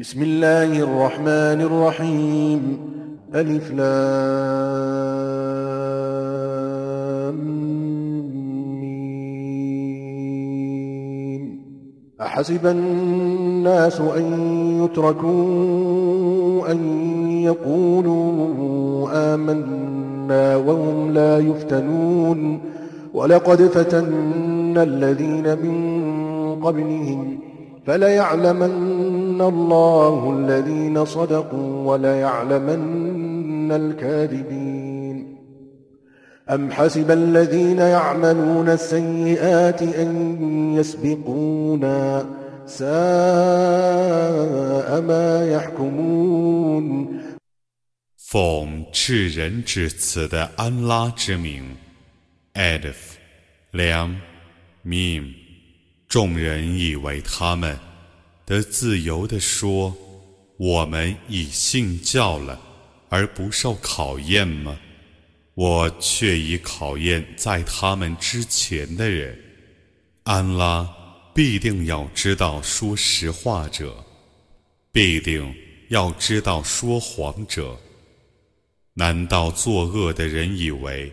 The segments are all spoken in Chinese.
بسم الله الرحمن الرحيم. ألف لام أحسب الناس أن يتركوا أن يقولوا آمنا وهم لا يفتنون. ولقد فتنا الذين من قبلهم فليعلمن الله الذين صدقوا وليعلمن الكاذبين أم حسب الذين يعملون السيئات أن يسبقونا ساء ما يحكمون 奉至仁至慈的安拉之名，Alif、Lam、Mim，众人以为他们 得自由地说：“我们已信教了，而不受考验吗？”我却已考验在他们之前的人。安拉必定要知道说实话者，必定要知道说谎者。难道作恶的人以为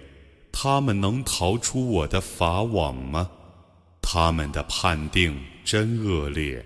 他们能逃出我的法网吗？他们的判定真恶劣。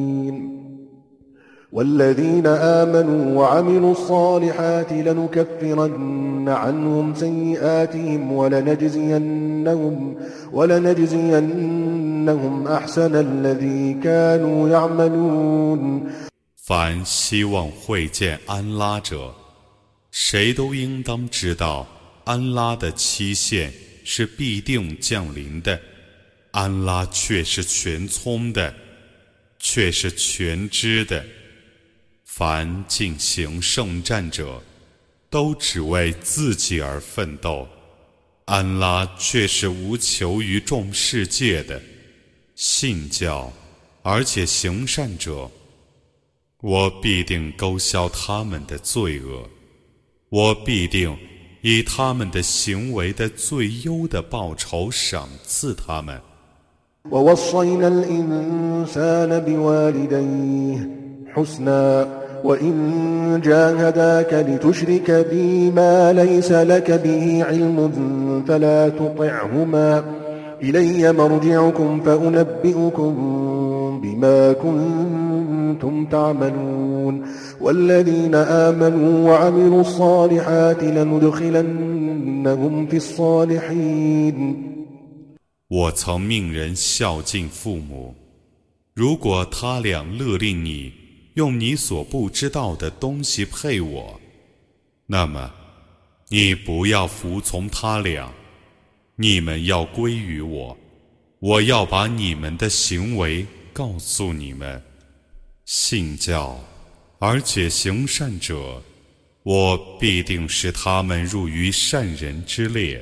والذين آمنوا وعملوا الصالحات لنكفرن عنهم سيئاتهم ولنجزينهم ولنجزينهم أحسن الذي كانوا يعملون 凡希望会见安拉者，谁都应当知道，安拉的期限是必定降临的。安拉却是全聪的，却是全知的。 凡进行圣战者，都只为自己而奋斗。安拉却是无求于众世界的，信教而且行善者。我必定勾销他们的罪恶，我必定以他们的行为的最优的报酬赏赐他们。 ووصينا الإنسان بوالديه حسنا وإن جاهداك لتشرك بي ما ليس لك به علم فلا تطعهما إلي مرجعكم فأنبئكم بما كنتم تعملون والذين آمنوا وعملوا الصالحات لندخلنهم في الصالحين 我曾命人孝敬父母，如果他俩勒令你 用你所不知道的东西配我，那么你不要服从他俩，你们要归于我，我要把你们的行为告诉你们。信教而且行善者，我必定使他们入于善人之列。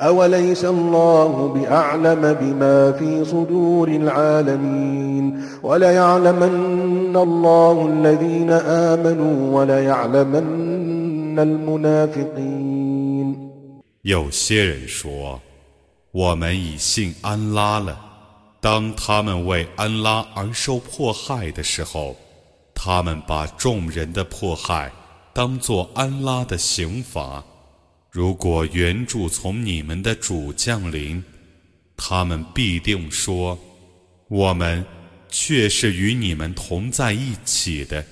أوليس الله بأعلم بما في صدور العالمين وليعلمن الله الذين آمنوا وليعلمن المنافقين 有些人说：“我们已信安拉了。”当他们为安拉而受迫害的时候，他们把众人的迫害当作安拉的刑罚。 如果援助从你们的主降临，他们必定说：“我们却是与你们同在一起的。”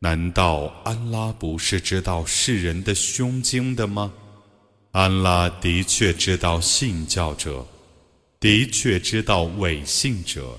难道安拉不是知道世人的胸襟的吗？安拉的确知道信教者，的确知道伪信者。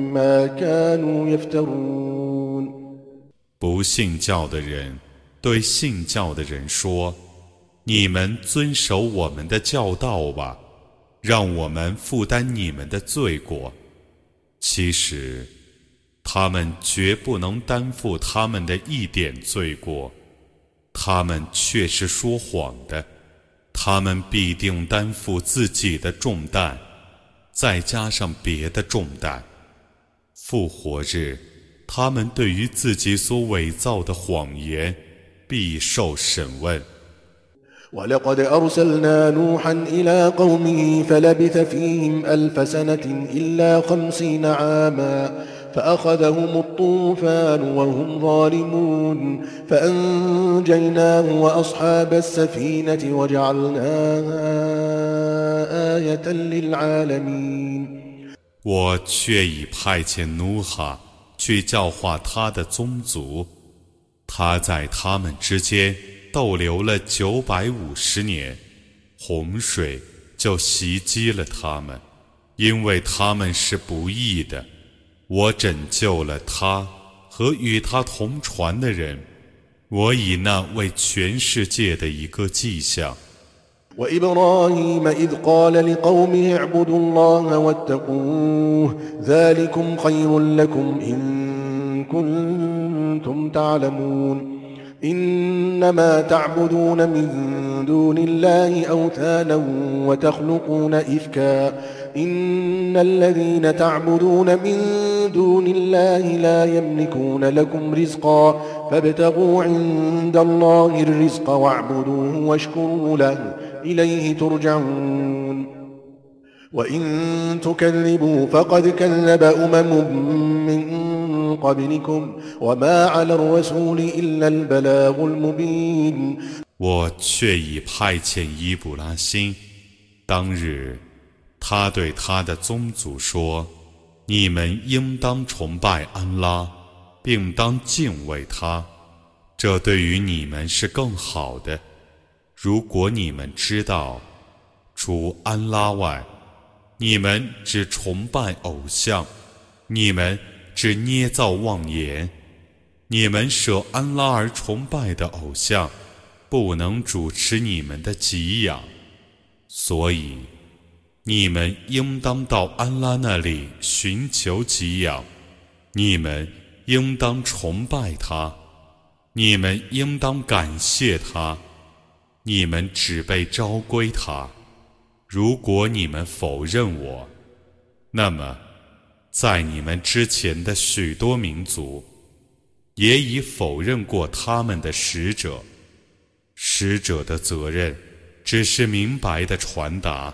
不信教的人对信教的人说：“你们遵守我们的教导吧，让我们负担你们的罪过。”其实，他们绝不能担负他们的一点罪过，他们却是说谎的。他们必定担负自己的重担，再加上别的重担。复活日，他们对于自己所伪造的谎言必受审问。ولقد أرسلنا نوحا إلى قومه فلبث فيهم ألف سنة إلا خمسين عاما فأخذهم الطوفان وهم ظالمون فأنجيناه وأصحاب السفينة وجعلناها آية للعالمين 我却已派遣努哈去教化他的宗族，他在他们之间逗留了九百五十年，洪水就袭击了他们，因为他们是不义的。我拯救了他和与他同船的人，我以那为全世界的一个迹象。وإبراهيم إذ قال لقومه اعبدوا الله واتقوه ذلكم خير لكم إن كنتم تعلمون إنما تعبدون من دون الله أوثانا وتخلقون إفكا إن الذين تعبدون من دون الله لا يملكون لكم رزقا فابتغوا عند الله الرزق واعبدوه واشكروا له 我却已派遣伊布拉欣。当日，他对他的宗族说：“你们应当崇拜安拉，并当敬畏他，这对于你们是更好的。”如果你们知道，除安拉外，你们只崇拜偶像，你们只捏造妄言，你们舍安拉而崇拜的偶像，不能主持你们的给养，所以，你们应当到安拉那里寻求给养，你们应当崇拜他，你们应当感谢他。你们只被召归他。如果你们否认我，那么，在你们之前的许多民族，也已否认过他们的使者。使者的责任，只是明白的传达。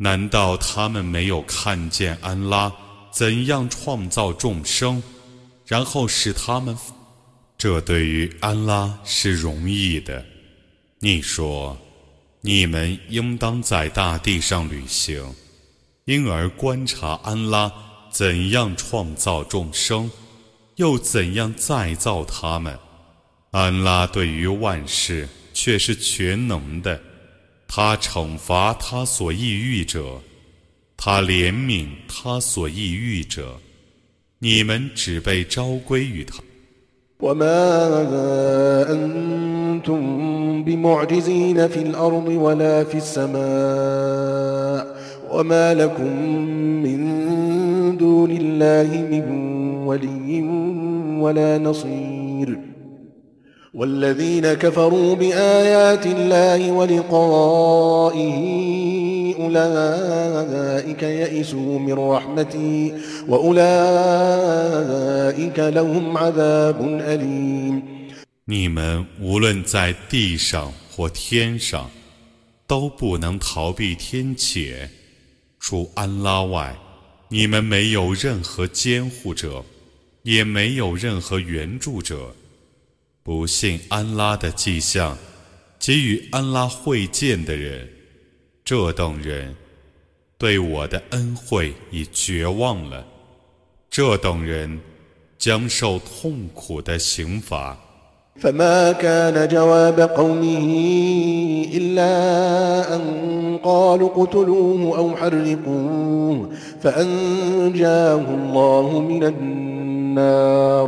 难道他们没有看见安拉怎样创造众生，然后使他们？这对于安拉是容易的。你说，你们应当在大地上旅行，因而观察安拉怎样创造众生，又怎样再造他们。安拉对于万事却是全能的。他惩罚他所抑郁者，他怜悯他所抑郁者。你们只被召归于他。والذين كفروا بآيات الله ولقائه أولئك يئسوا من رحمتي وأولئك لهم عذاب أليم 你们无论在地上或天上，都不能逃避天谴。除安拉外，你们没有任何监护者，也没有任何援助者。 不信安拉的迹象，给予安拉会见的人，这等人对我的恩惠已绝望了。这等人将受痛苦的刑罚。فما كان جواب قومه إلا أن قالوا اقتلوه أو حرقوه فأنجاه الله من النار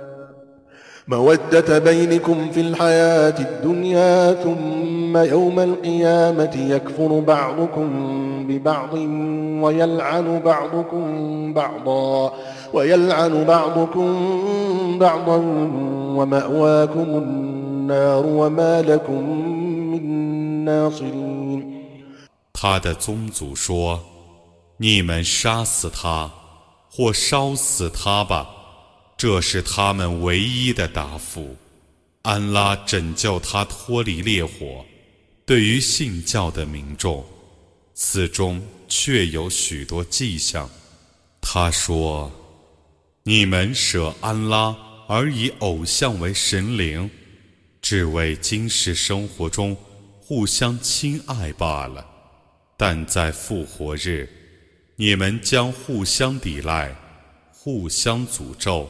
مودة بينكم في الحياة الدنيا ثم يوم القيامة يكفر بعضكم ببعض ويلعن بعضكم بعضا ويلعن بعضكم بعضا ومأواكم النار وما لكم من ناصرين 他的宗族说：“你们杀死他，或烧死他吧。” 这是他们唯一的答复。安拉拯救他脱离烈火。对于信教的民众，此中确有许多迹象。他说：“你们舍安拉而以偶像为神灵，只为今世生活中互相亲爱罢了。但在复活日，你们将互相抵赖，互相诅咒。”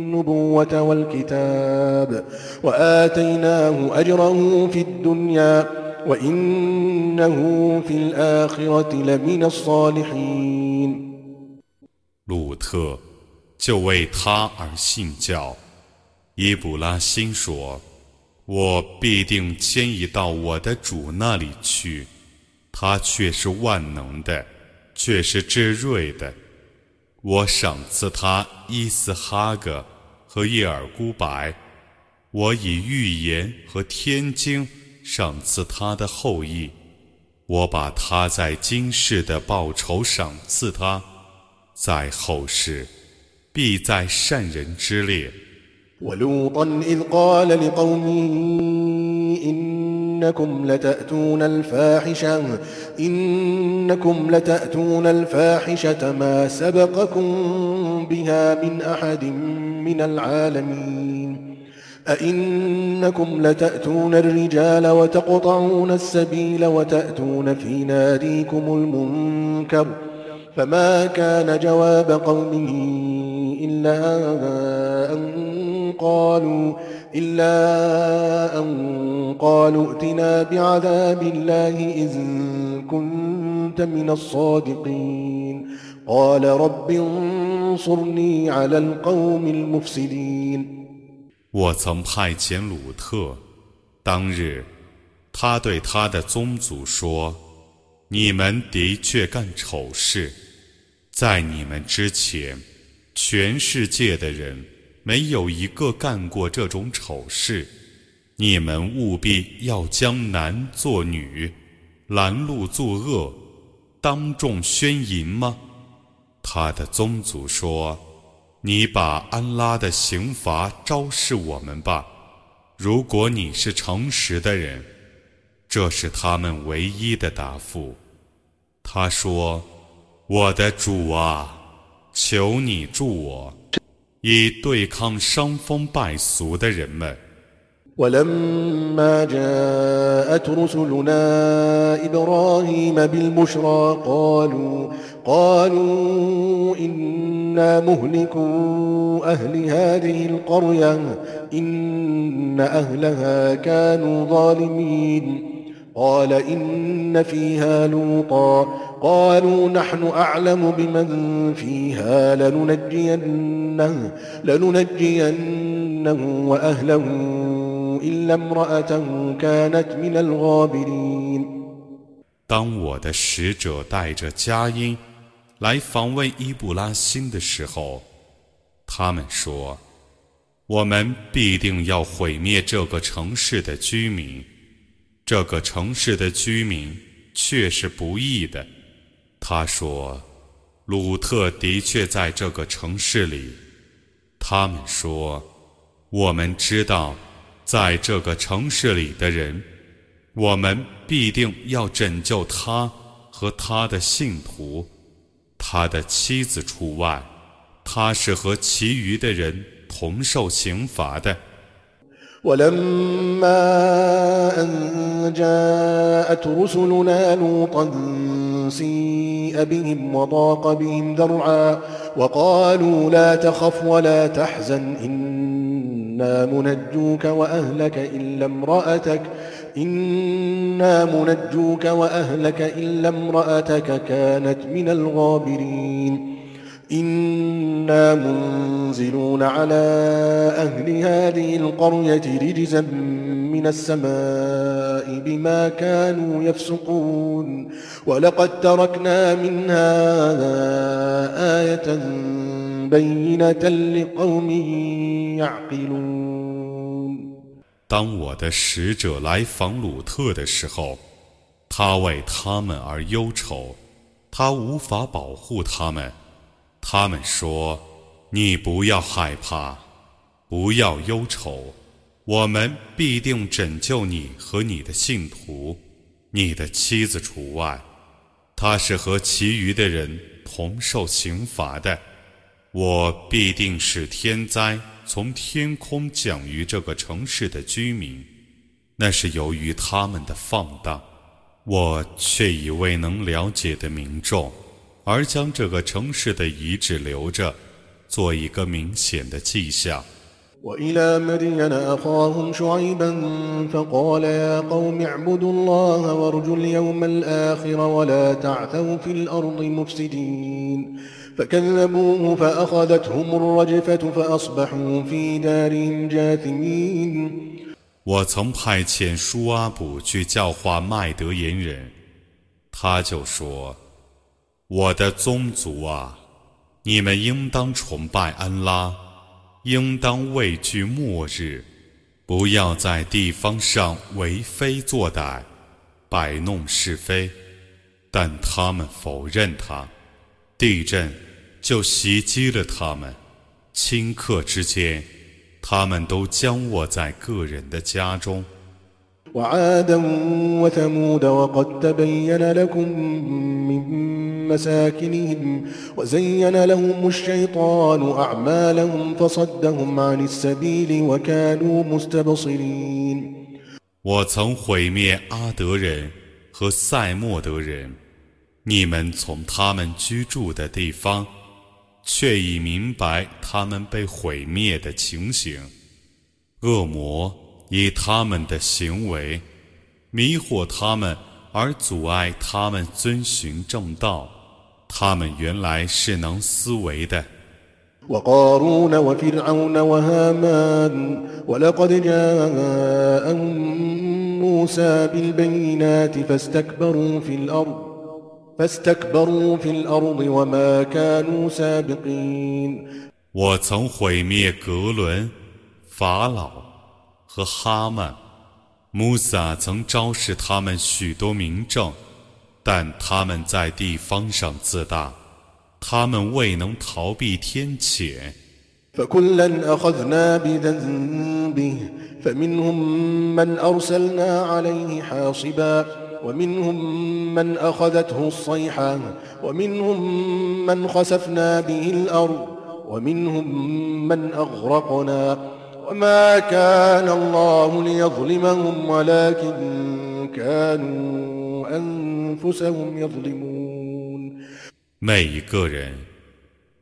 النبوة والكتاب وآتيناه أجره في الدنيا وإنه في الآخرة لمن الصالحين 鲁特就为他而信教。伊卜拉欣说：“我必定迁移到我的主那里去，他却是万能的，却是智睿的。我赏赐他伊斯哈格。” 和叶尔孤白，我以预言和天经赏赐他的后裔，我把他在今世的报酬赏赐他，在后世必在善人之列。إنكم لتأتون الفاحشة إنكم لتأتون الفاحشة ما سبقكم بها من أحد من العالمين أئنكم لتأتون الرجال وتقطعون السبيل وتأتون في ناديكم المنكر فما كان جواب قومه إلا أن قالوا إلا أن قالوا ائتنا بعذاب الله إذ كنت من الصادقين قال رب انصرني على القوم المفسدين 我曾派遣鲁特，当日他对他的宗族说：“你们的确干丑事，在你们之前，全世界的人。”没有一个干过这种丑事，你们务必要将男做女，拦路作恶，当众宣淫吗？ 他的宗族说：“你把安拉的刑罚昭示我们吧。如果你是诚实的人，这是他们唯一的答复。”他说：“我的主啊，求你助我。”以对抗伤风败俗的人们。ولما جاءت رسلنا إبراهيم بالبشرى قالوا قالوا إنا مهلكوا أهل هذه القرية إن أهلها كانوا ظالمين. قال إن فيها لوطا. قالوا نحن أعلم بمن فيها لننجينه لننجينه وأهله 当我的使者带着佳音来访问伊布拉欣的时候，他们说：“我们必定要毁灭这个城市的居民。这个城市的居民却是不义的。”他说：“鲁特的确在这个城市里。”他们说：“我们知道，在这个城市里的人。”我们必定要拯救他和他的信徒，他的妻子除外，他是和其余的人同受刑罚的。إنا منجوك وأهلك إلا امرأتك كانت من الغابرين. إنا منزلون على أهل هذه القرية رجزا من السماء بما كانوا يفسقون. ولقد تركنا منها آية بينة لقوم يعقلون 当我的使者来访鲁特的时候，他为他们而忧愁，他无法保护他们。他们说：“你不要害怕，不要忧愁，我们必定拯救你和你的信徒，你的妻子除外，他是和其余的人同受刑罚的。 我必定使天灾。”从天空降于这个城市的居民，那是由于他们的放荡。我却以未能了解的民众，而将这个城市的遗址留着，做一个明显的迹象。فكذبوه فأخذتهم الرجفة فأصبحوا في دارهم جاثمين 我曾派遣舒阿卜去教化麦德言人，他就说：“我的宗族啊，你们应当崇拜安拉，应当畏惧末日，不要在地方上为非作歹，摆弄是非。但他们否认他。”地震 就袭击了他们，顷刻之间，他们都僵卧在个人的家中。وعادا وثمود وقد تبين لكم من مساكنهم وزين لهم الشيطان أعمالهم فصدهم عن السبيل وكانوا مستبصرين 我曾毁灭阿德人和塞莫德人。你们从他们居住的地方， 却已明白他们被毁灭的情形。恶魔以他们的行为迷惑他们，而阻碍他们遵循正道。他们原来是能思维的。我曾毁灭格伦、法老和哈曼。穆萨曾昭示他们许多名证，但他们在地方上自大，他们未能逃避天谴。ومنهم من أخذته الصيحة ومنهم من خسفنا به الأرض ومنهم من أغرقنا وما كان الله ليظلمهم ولكن كانوا أنفسهم يظلمون 每一个人，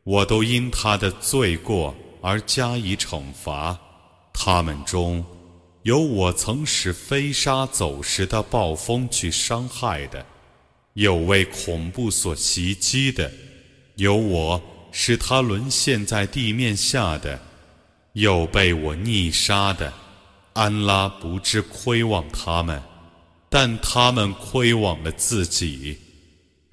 我都因他的罪过而加以惩罚。他们中 有我曾使飞沙走石的暴风去伤害的，有为恐怖所袭击的，有我使他沦陷在地面下的，有被我溺杀的。安拉不知亏望他们，但他们亏望了自己。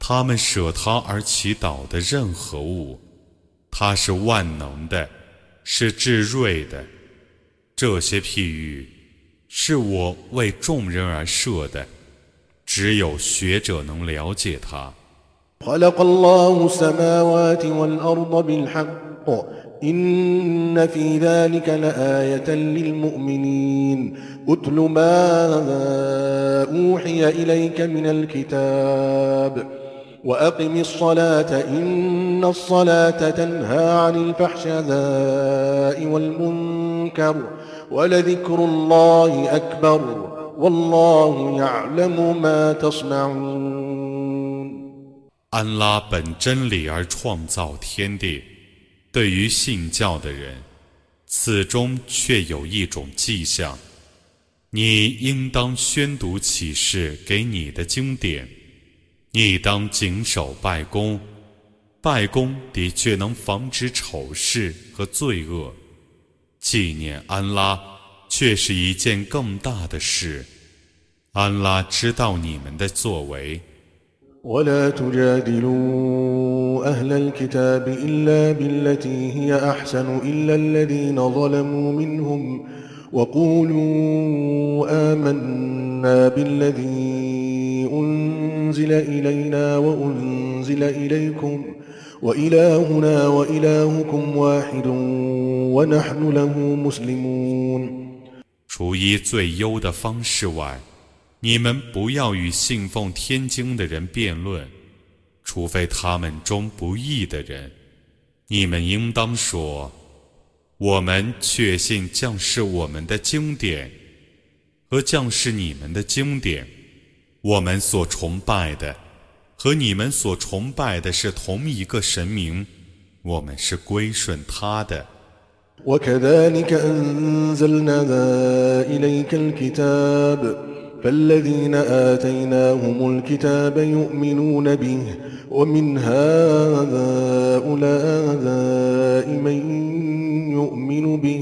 他们舍他而祈祷的任何物，他是万能的，是至睿的。这些譬喻是我为众人而设的，只有学者能了解他。وأقم الصلاة إن الصلاة تنهى عن الفحشاء والمنكر ولذكر الله أكبر والله يعلم ما تصنعون 安拉本真理而创造天地，对于信教的人，此中却有一种迹象。你应当宣读启示给你的经典。 你当谨守拜功，拜功的确能防止丑事和罪恶。纪念安拉却是一件更大的事。安拉知道你们的作为。أنزل إلينا وأنزل إليكم وإلهنا وإلهكم واحد ونحن له مسلمون 除一最优的方式外，你们不要与信奉天经的人辩论，除非他们中不义的人。你们应当说：我们确信将士我们的经典和将士你们的经典。 我们所崇拜的和你们所崇拜的是同一个神明，我们是归顺他的。وكذلك أنزلنا إليك الكتاب فالذين آتيناهم الكتاب يؤمنون به ومن هؤلاء من يؤمن به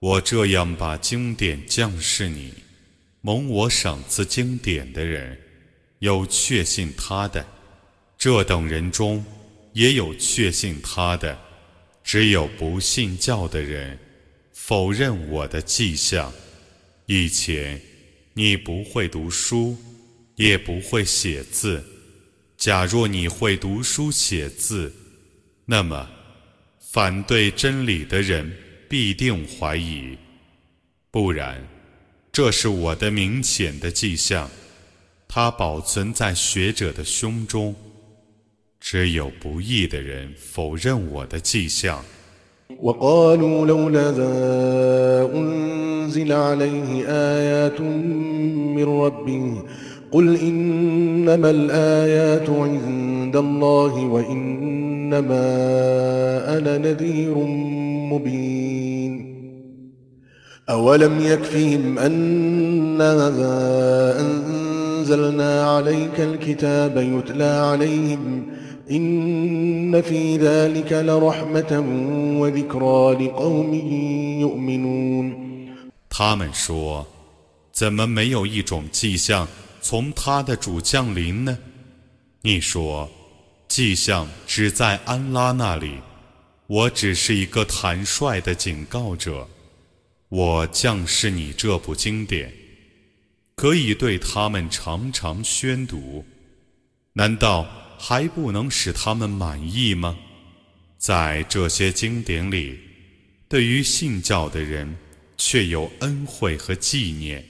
我这样把经典降示你，蒙我赏赐经典的人，有确信他的；这等人中也有确信他的。只有不信教的人否认我的迹象。以前你不会读书，也不会写字。假若你会读书写字，那么， 反对真理的人必定怀疑，不然，这是我的明显的迹象，它保存在学者的胸中。只有不义的人否认我的迹象。وقالوا لولا أنزل عليه آيات من ربه قل إنما الآيات عند الله وإنما أنا نذير مبين أولم يكفهم أنا أنزلنا عليك الكتاب يتلى عليهم ۖ إن في ذلك لرحمة وذكرى لقوم يؤمنون 他们说：“怎么没有一种迹象 从他的主降临呢？”你说：“迹象只在安拉那里，我只是一个坦率的警告者。我降示你这部经典，可以对他们常常宣读。难道？”还不能使他们满意吗？在这些经典里，对于信教的人却有恩惠和纪念。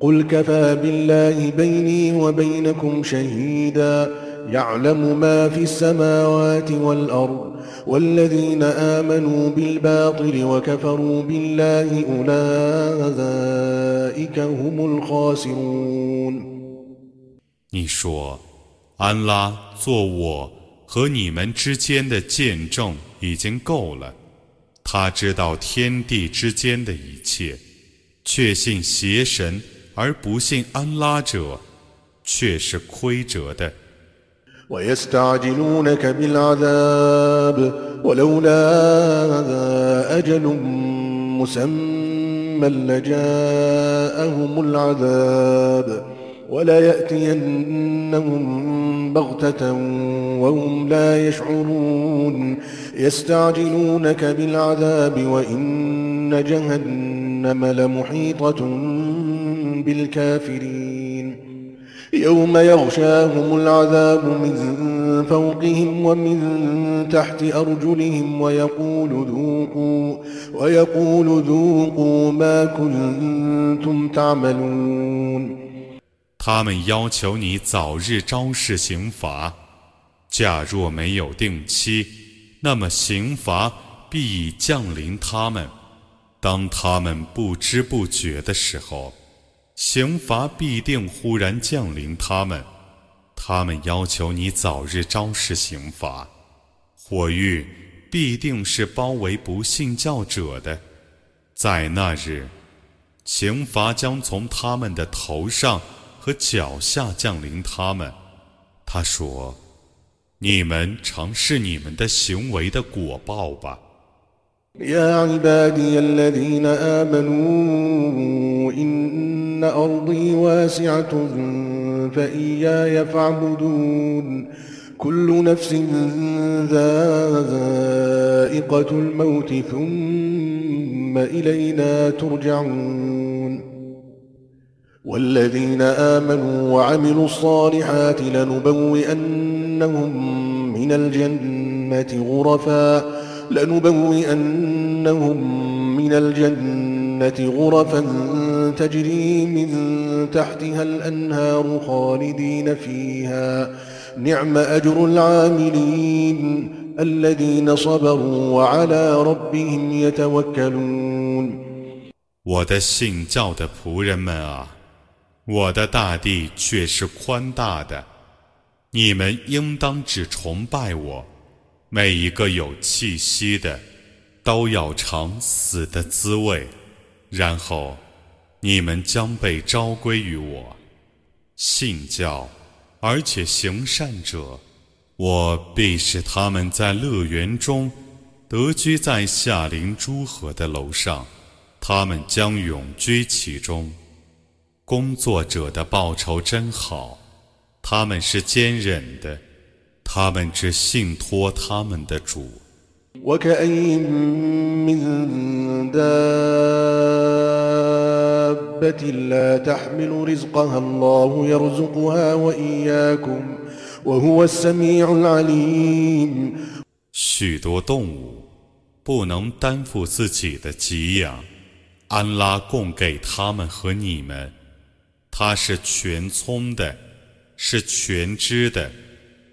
قل كفى بالله بيني وبينكم شهيدا يعلم ما في السماوات والأرض والذين آمنوا بالباطل وكفروا بالله أولئك هم الخاسرون 你说。安拉做我和你们之间的见证已经够了，他知道天地之间的一切，确信邪神 而不信安拉者，却是亏折的。ولا يأتينهم بغتة وهم لا يشعرون يستعجلونك بالعذاب وإن جهنم لمحيطة بالكافرين يوم يغشاهم العذاب من فوقهم ومن تحت أرجلهم ويقول ذوقوا ويقول ذوقوا ما كنتم تعملون 他们要求你早日昭示刑罚，假若没有定期，那么刑罚必已降临他们。当他们不知不觉的时候， 刑罚必定忽然降临他们。他们要求你早日昭示刑罚，火狱必定是包围不信教者的。在那日，刑罚将从他们的头上。和脚下降临他们，他说：“你们尝试你们的行为的果报吧。” يا عبادي الذين آمنوا إن أرضي واسعة فإياي فاعبدون. كل نفس ذائقة الموت ثم إلينا ترجعون. والذين آمنوا وعملوا الصالحات لنبوئنهم من الجنة غرفا لنبوئنهم من الجنة غرفا تجري من تحتها الأنهار خالدين فيها نعم أجر العاملين الذين صبروا وعلى ربهم يتوكلون 我的信教的仆人们啊！我的大地却是宽大的，你们应当只崇拜我。 每一个有气息的，都要尝死的滋味，然后你们将被召归于我。信教而且行善者，我必使他们在乐园中得居在夏林诸河的楼上，他们将永居其中。工作者的报酬真好，他们是坚忍的，他们只信托他们的主。许多动物不能担负自己的给养，安拉供给他们和你们，他是全聪的，是全知的。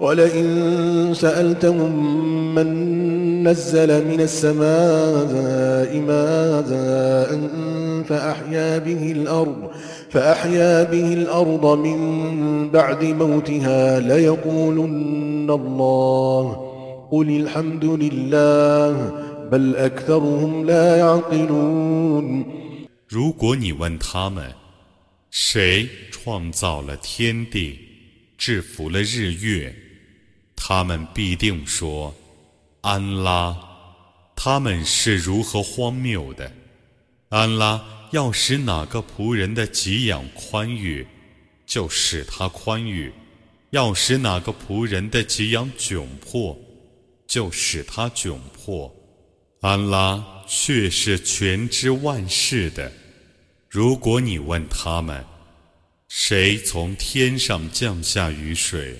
ولئن سألتهم من نزل من السماء ماء فأحيا به الأرض فأحيا به الأرض من بعد موتها ليقولن الله قل الحمد لله بل أكثرهم لا يعقلون 如果你问他们，谁创造了天地，制服了日月， 他们必定说。安拉，他们是如何荒谬的？安拉要使哪个仆人的给养宽裕，就使他宽裕；要使哪个仆人的给养窘迫，就使他窘迫。安拉却是全知万事的。如果你问他们，谁从天上降下雨水，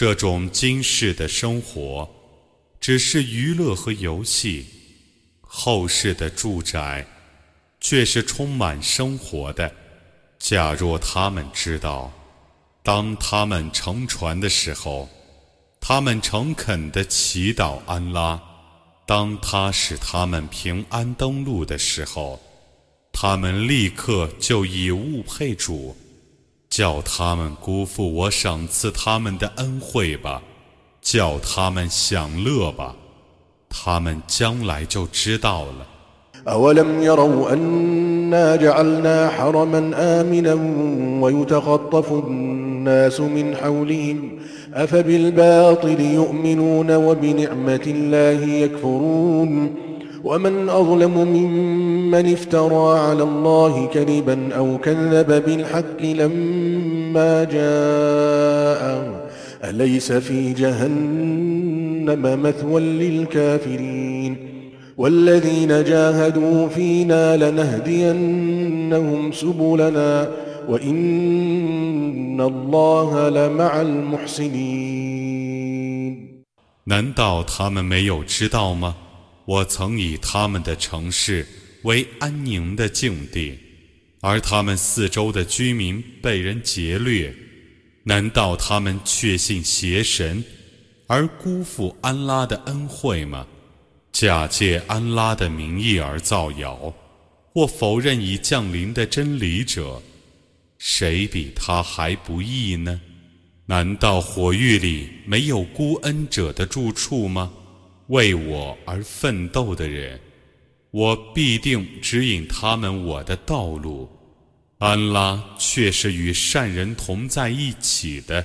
这种今世的生活，只是娱乐和游戏。后世的住宅却是充满生活的。假若他们知道，当他们乘船的时候，他们诚恳地祈祷安拉；当他使他们平安登陆的时候，他们立刻就以物配主，叫他们辜负我赏赐他们的恩惠吧，叫他们享乐吧。他们将来就知道了。أولم يروا أنا جعلنا حرما آمنا ويتخطف الناس من حولهم أفبالباطل يؤمنون وبنعمة الله يكفرون ومن أظلم ممن افترى على الله كذبا أو كذب بالحق لما جاءه أليس في جهنم 难道他们没有知道吗？ 我曾以他们的城市为安宁的境地，而他们四周的居民被人劫掠。难道他们确信邪神？而辜负安拉的恩惠吗？假借安拉的名义而造谣，或否认已降临的真理者，谁比他还不义呢？难道火狱里没有孤恩者的住处吗？为我而奋斗的人，我必定指引他们我的道路。安拉却是与善人同在一起的。